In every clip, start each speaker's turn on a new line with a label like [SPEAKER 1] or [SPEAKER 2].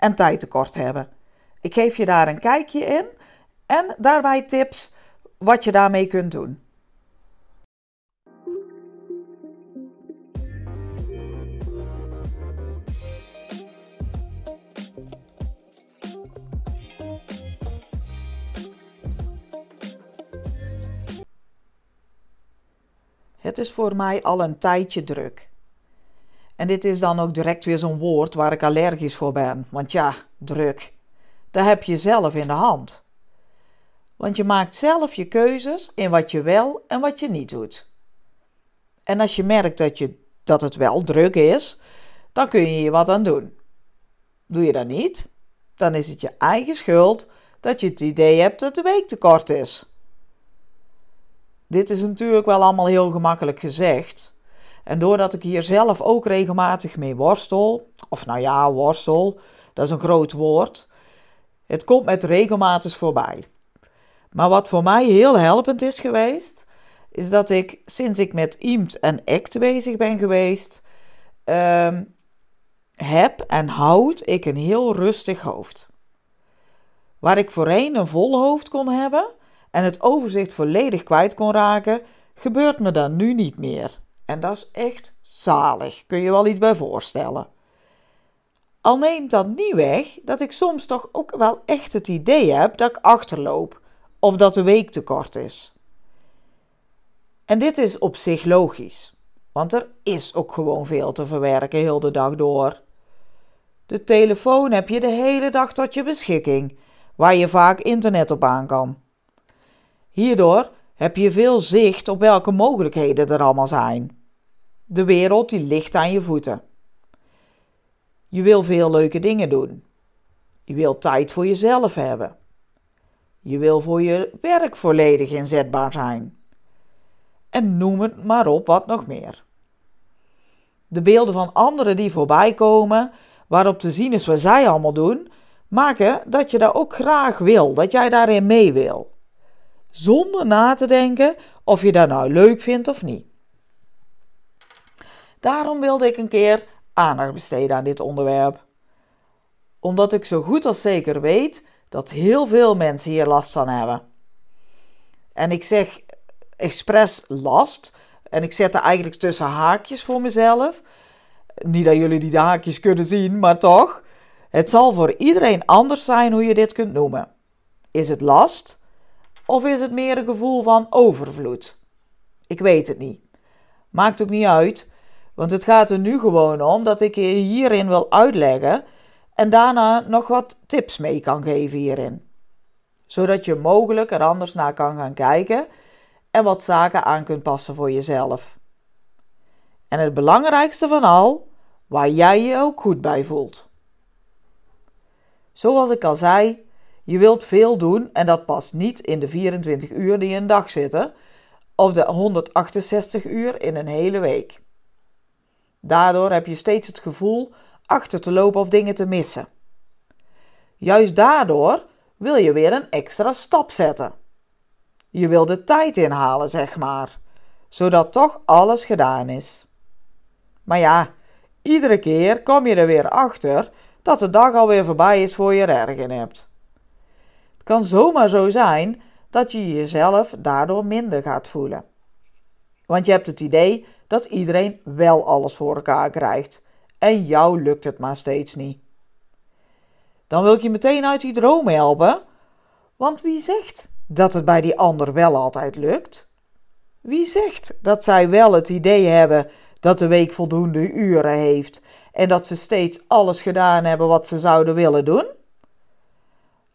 [SPEAKER 1] en tijdtekort hebben. Ik geef je daar een kijkje in en daarbij tips wat je daarmee kunt doen. Het is voor mij al een tijdje druk. En dit is dan ook direct weer zo'n woord waar ik allergisch voor ben. Want ja, druk. Dat heb je zelf in de hand. Want je maakt zelf je keuzes in wat je wel en wat je niet doet. En als je merkt dat, je, dat het wel druk is, dan kun je je wat aan doen. Doe je dat niet, dan is het je eigen schuld dat je het idee hebt dat de week te kort is. Dit is natuurlijk wel allemaal heel gemakkelijk gezegd, en doordat ik hier zelf ook regelmatig mee worstel, of nou ja, worstel, dat is een groot woord. Het komt met regelmatig voorbij. Maar wat voor mij heel helpend is geweest, is dat ik sinds ik met IEMT en ACT bezig ben geweest, ehm, heb en houd ik een heel rustig hoofd. Waar ik voorheen een vol hoofd kon hebben en het overzicht volledig kwijt kon raken, gebeurt me dat nu niet meer. En dat is echt zalig, kun je wel iets bij voorstellen. Al neemt dat niet weg dat ik soms toch ook wel echt het idee heb dat ik achterloop of dat de week te kort is. En dit is op zich logisch, want er is ook gewoon veel te verwerken heel de dag door. De telefoon heb je de hele dag tot je beschikking, waar je vaak internet op aan kan. Hierdoor heb je veel zicht op welke mogelijkheden er allemaal zijn. De wereld die ligt aan je voeten. Je wil veel leuke dingen doen. Je wil tijd voor jezelf hebben. Je wil voor je werk volledig inzetbaar zijn. En noem het maar op wat nog meer. De beelden van anderen die voorbij komen, waarop te zien is wat zij allemaal doen, maken dat je dat ook graag wil, dat jij daarin mee wil. Zonder na te denken of je dat nou leuk vindt of niet. Daarom wilde ik een keer aandacht besteden aan dit onderwerp. Omdat ik zo goed als zeker weet dat heel veel mensen hier last van hebben. En ik zeg expres last, en ik zet er eigenlijk tussen haakjes voor mezelf. Niet dat jullie die haakjes kunnen zien, maar toch. Het zal voor iedereen anders zijn hoe je dit kunt noemen. Is het last? Of is het meer een gevoel van overvloed? Ik weet het niet. Maakt ook niet uit. Want het gaat er nu gewoon om dat ik je hierin wil uitleggen en daarna nog wat tips mee kan geven hierin. Zodat je mogelijk er anders naar kan gaan kijken en wat zaken aan kunt passen voor jezelf. En het belangrijkste van al, waar jij je ook goed bij voelt. Zoals ik al zei, je wilt veel doen en dat past niet in de 24 uur die een dag zitten of de 168 uur in een hele week. Daardoor heb je steeds het gevoel achter te lopen of dingen te missen. Juist daardoor wil je weer een extra stap zetten. Je wil de tijd inhalen, zeg maar, zodat toch alles gedaan is. Maar ja, iedere keer kom je er weer achter dat de dag alweer voorbij is voor je er erg in hebt. Het kan zomaar zo zijn dat je jezelf daardoor minder gaat voelen. Want je hebt het idee dat iedereen wel alles voor elkaar krijgt en jou lukt het maar steeds niet. Dan wil ik je meteen uit die droom helpen, want wie zegt dat het bij die ander wel altijd lukt? Wie zegt dat zij wel het idee hebben dat de week voldoende uren heeft en dat ze steeds alles gedaan hebben wat ze zouden willen doen?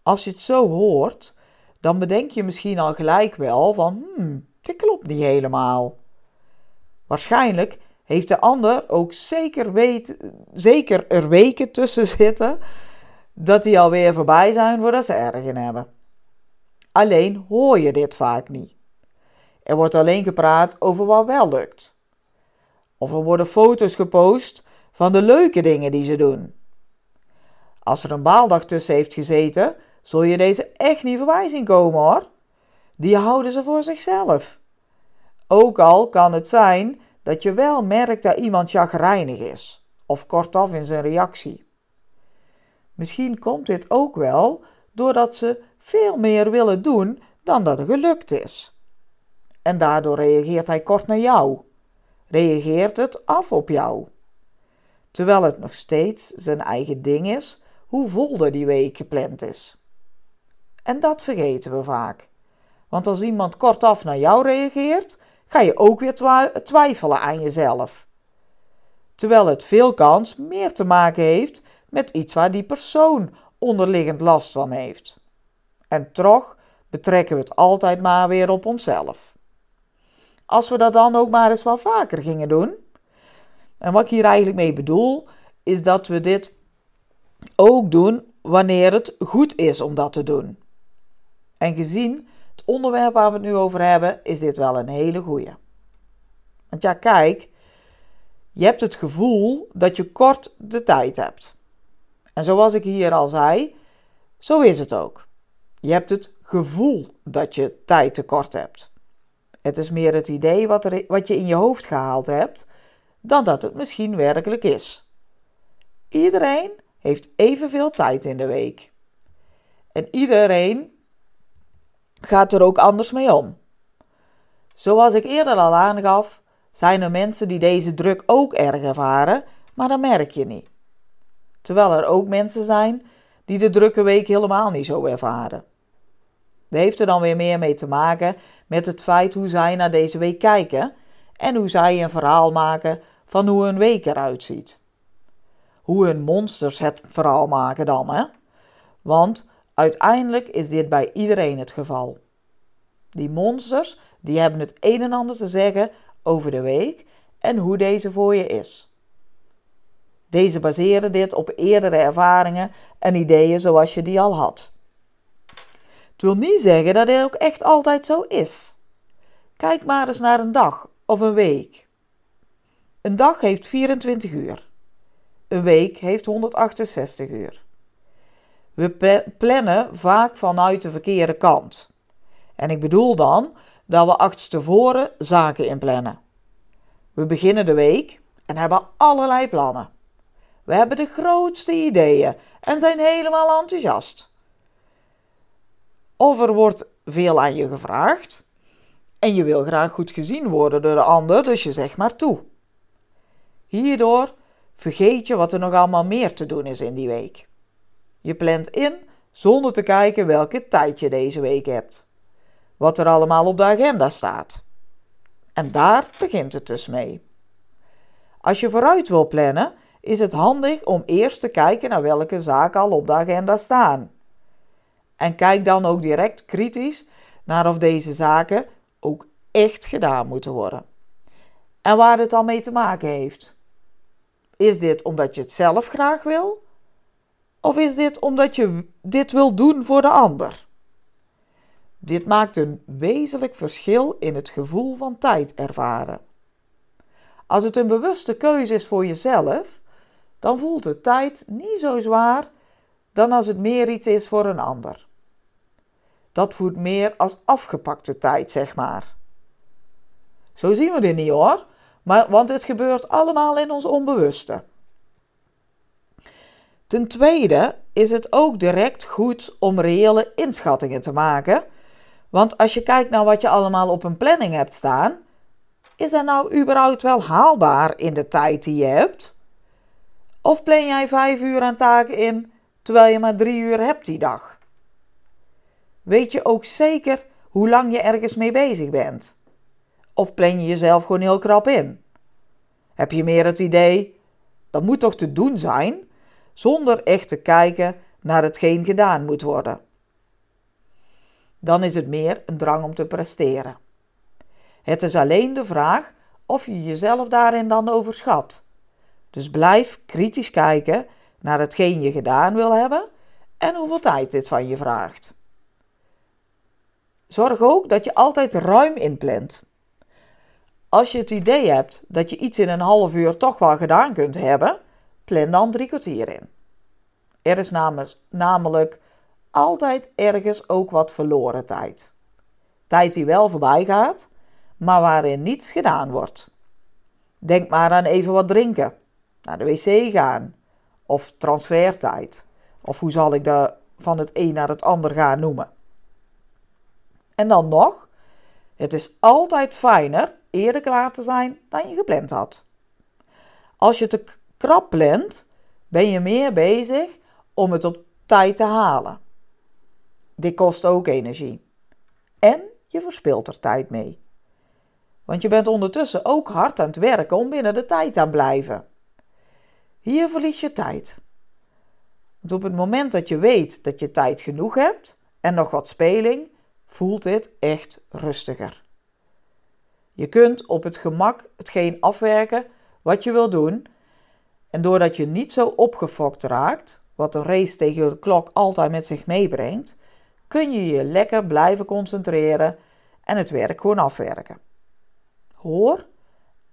[SPEAKER 1] Als je het zo hoort, dan bedenk je misschien al gelijk wel van, hmm, dit klopt niet helemaal. Waarschijnlijk heeft de ander ook zeker, weet, zeker er weken tussen zitten dat die alweer voorbij zijn voordat ze ergen hebben. Alleen hoor je dit vaak niet. Er wordt alleen gepraat over wat wel lukt. Of er worden foto's gepost van de leuke dingen die ze doen. Als er een baaldag tussen heeft gezeten, zul je deze echt niet voorbij zien komen hoor. Die houden ze voor zichzelf. Ook al kan het zijn dat je wel merkt dat iemand chagrijnig is, of kortaf in zijn reactie. Misschien komt dit ook wel doordat ze veel meer willen doen dan dat er gelukt is. En daardoor reageert hij kort naar jou. Reageert het af op jou. Terwijl het nog steeds zijn eigen ding is hoe vol die week gepland is. En dat vergeten we vaak. Want als iemand kortaf naar jou reageert, ga je ook weer twijfelen aan jezelf. Terwijl het veel kans meer te maken heeft met iets waar die persoon onderliggend last van heeft. En toch betrekken we het altijd maar weer op onszelf. Als we dat dan ook maar eens wat vaker gingen doen. En wat ik hier eigenlijk mee bedoel, is dat we dit ook doen wanneer het goed is om dat te doen. En gezien het onderwerp waar we het nu over hebben, is dit wel een hele goeie. Want ja, kijk, je hebt het gevoel dat je kort de tijd hebt. En zoals ik hier al zei, zo is het ook. Je hebt het gevoel dat je tijd tekort hebt. Het is meer het idee wat, er, wat je in je hoofd gehaald hebt, dan dat het misschien werkelijk is. Iedereen heeft evenveel tijd in de week. En iedereen gaat er ook anders mee om. Zoals ik eerder al aangaf, zijn er mensen die deze druk ook erg ervaren, maar dat merk je niet. Terwijl er ook mensen zijn die de drukke week helemaal niet zo ervaren. Dat heeft er dan weer meer mee te maken met het feit hoe zij naar deze week kijken en hoe zij een verhaal maken van hoe hun week eruit ziet. Hoe hun monsters het verhaal maken dan, hè? Want uiteindelijk is dit bij iedereen het geval. Die monsters, die hebben het een en ander te zeggen over de week en hoe deze voor je is. Deze baseren dit op eerdere ervaringen en ideeën zoals je die al had. Het wil niet zeggen dat dit ook echt altijd zo is. Kijk maar eens naar een dag of een week. Een dag heeft 24 uur. Een week heeft 168 uur. We plannen vaak vanuit de verkeerde kant. En ik bedoel dan dat we achterstevoren zaken inplannen. We beginnen de week en hebben allerlei plannen. We hebben de grootste ideeën en zijn helemaal enthousiast. Of er wordt veel aan je gevraagd en je wil graag goed gezien worden door de ander, dus je zegt maar toe. Hierdoor vergeet je wat er nog allemaal meer te doen is in die week. Je plant in zonder te kijken welke tijd je deze week hebt. Wat er allemaal op de agenda staat. En daar begint het dus mee. Als je vooruit wil plannen, is het handig om eerst te kijken naar welke zaken al op de agenda staan. En kijk dan ook direct kritisch naar of deze zaken ook echt gedaan moeten worden. En waar het dan mee te maken heeft. Is dit omdat je het zelf graag wil? Of is dit omdat je dit wil doen voor de ander? Dit maakt een wezenlijk verschil in het gevoel van tijd ervaren. Als het een bewuste keuze is voor jezelf, dan voelt de tijd niet zo zwaar dan als het meer iets is voor een ander. Dat voelt meer als afgepakte tijd, zeg maar. Zo zien we dit niet hoor, maar, want het gebeurt allemaal in ons onbewuste. Ten tweede is het ook direct goed om reële inschattingen te maken. Want als je kijkt naar wat je allemaal op een planning hebt staan, is dat nou überhaupt wel haalbaar in de tijd die je hebt? Of plan jij vijf uur aan taken in terwijl je maar drie uur hebt die dag? Weet je ook zeker hoe lang je ergens mee bezig bent? Of plan je jezelf gewoon heel krap in? Heb je meer het idee, dat moet toch te doen zijn, zonder echt te kijken naar hetgeen gedaan moet worden? Dan is het meer een drang om te presteren. Het is alleen de vraag of je jezelf daarin dan overschat. Dus blijf kritisch kijken naar hetgeen je gedaan wil hebben en hoeveel tijd dit van je vraagt. Zorg ook dat je altijd ruim inplant. Als je het idee hebt dat je iets in een half uur toch wel gedaan kunt hebben, plan dan drie kwartier in. Er is namelijk altijd ergens ook wat verloren tijd. Tijd die wel voorbij gaat, maar waarin niets gedaan wordt. Denk maar aan even wat drinken, naar de wc gaan of transfertijd. Of hoe zal ik de van het een naar het ander gaan noemen. En dan nog, het is altijd fijner eerder klaar te zijn dan je gepland had. Als je te krap plant, ben je meer bezig om het op tijd te halen. Dit kost ook energie. En je verspilt er tijd mee. Want je bent ondertussen ook hard aan het werken om binnen de tijd te blijven. Hier verlies je tijd. Want op het moment dat je weet dat je tijd genoeg hebt en nog wat speling, voelt dit echt rustiger. Je kunt op het gemak hetgeen afwerken wat je wil doen. En doordat je niet zo opgefokt raakt, wat een race tegen de klok altijd met zich meebrengt, kun je je lekker blijven concentreren en het werk gewoon afwerken. Hoor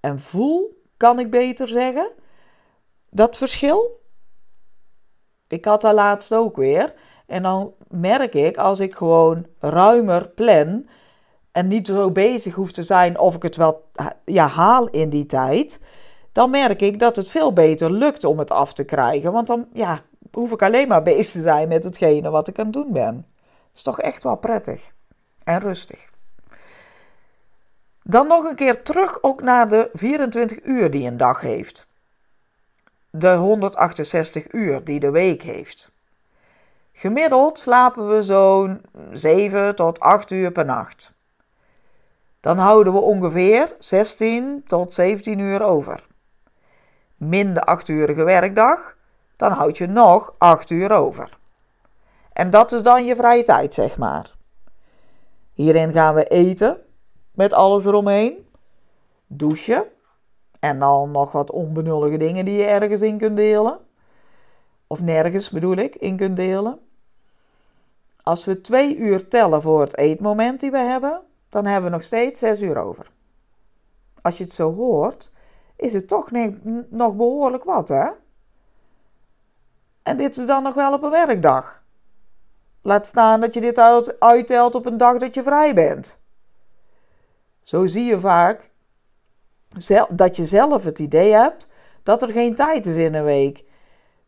[SPEAKER 1] en voel, kan ik beter zeggen, dat verschil. Ik had dat laatst ook weer. En dan merk ik als ik gewoon ruimer plan en niet zo bezig hoef te zijn of ik het wel ja, haal in die tijd, dan merk ik dat het veel beter lukt om het af te krijgen. Want dan ja, hoef ik alleen maar bezig te zijn met hetgene wat ik aan het doen ben. Dat is toch echt wel prettig en rustig. Dan nog een keer terug ook naar de 24 uur die een dag heeft. De 168 uur die de week heeft. Gemiddeld slapen we zo'n 7 tot 8 uur per nacht. Dan houden we ongeveer 16 tot 17 uur over. Min de 8-urige werkdag, dan houd je nog 8 uur over. En dat is dan je vrije tijd, zeg maar. Hierin gaan we eten, met alles eromheen, douchen en dan nog wat onbenullige dingen die je ergens in kunt delen. Of nergens bedoel ik, in kunt delen. Als we twee uur tellen voor het eetmoment die we hebben, dan hebben we nog steeds zes uur over. Als je het zo hoort, is het toch nog behoorlijk wat, hè? En dit is dan nog wel op een werkdag. Laat staan dat je dit uittelt op een dag dat je vrij bent. Zo zie je vaak dat je zelf het idee hebt dat er geen tijd is in een week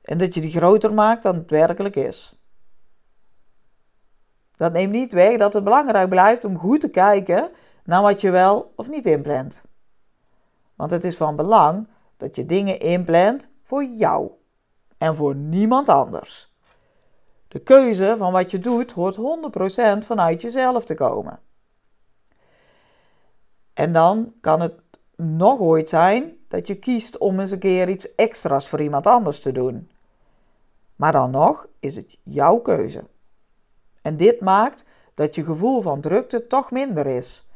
[SPEAKER 1] en dat je die groter maakt dan het werkelijk is. Dat neemt niet weg dat het belangrijk blijft om goed te kijken naar wat je wel of niet inplant. Want het is van belang dat je dingen inplant voor jou en voor niemand anders. De keuze van wat je doet hoort 100% vanuit jezelf te komen. En dan kan het nog ooit zijn dat je kiest om eens een keer iets extra's voor iemand anders te doen. Maar dan nog is het jouw keuze. En dit maakt dat je gevoel van drukte toch minder is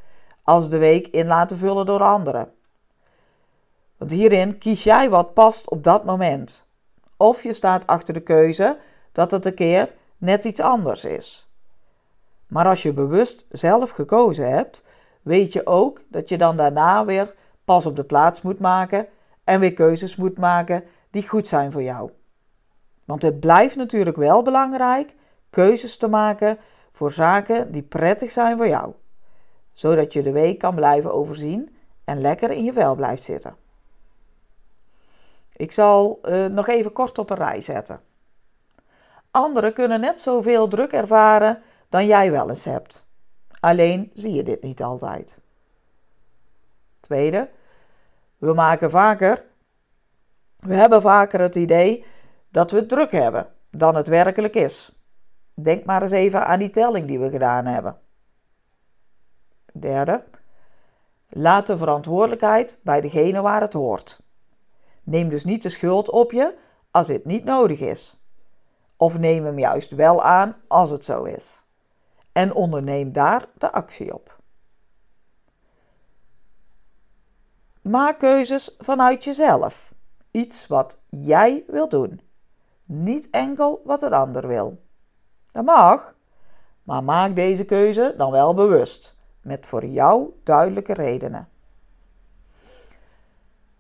[SPEAKER 1] als de week in laten vullen door anderen. Want hierin kies jij wat past op dat moment. Of je staat achter de keuze dat het een keer net iets anders is. Maar als je bewust zelf gekozen hebt, weet je ook dat je dan daarna weer pas op de plaats moet maken en weer keuzes moet maken die goed zijn voor jou. Want het blijft natuurlijk wel belangrijk keuzes te maken voor zaken die prettig zijn voor jou, zodat je de week kan blijven overzien en lekker in je vel blijft zitten. Ik zal uh, nog even kort op een rij zetten. Anderen kunnen net zoveel druk ervaren dan jij wel eens hebt. Alleen zie je dit niet altijd. Tweede, we maken vaker, we hebben vaker het idee dat we het druk hebben dan het werkelijk is. Denk maar eens even aan die telling die we gedaan hebben. Derde, laat de verantwoordelijkheid bij degene waar het hoort. Neem dus niet de schuld op je als het niet nodig is. Of neem hem juist wel aan als het zo is. En onderneem daar de actie op. Maak keuzes vanuit jezelf. Iets wat jij wil doen. Niet enkel wat een ander wil. Dat mag, maar maak deze keuze dan wel bewust, met voor jou duidelijke redenen.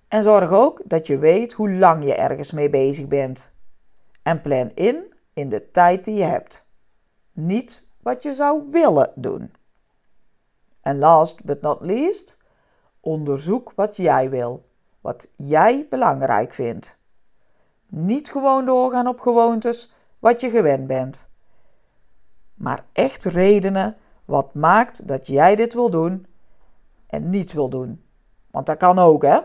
[SPEAKER 1] En zorg ook dat je weet hoe lang je ergens mee bezig bent. En plan in in de tijd die je hebt. Niet wat je zou willen doen. En last but not least, onderzoek wat jij wil, wat jij belangrijk vindt. Niet gewoon doorgaan op gewoontes wat je gewend bent, maar echt redenen wat maakt dat jij dit wil doen en niet wil doen. Want dat kan ook, hè?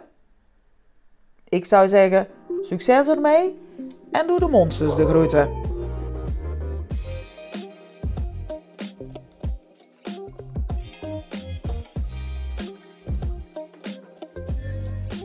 [SPEAKER 1] Ik zou zeggen, succes ermee en doe de monsters de groeten.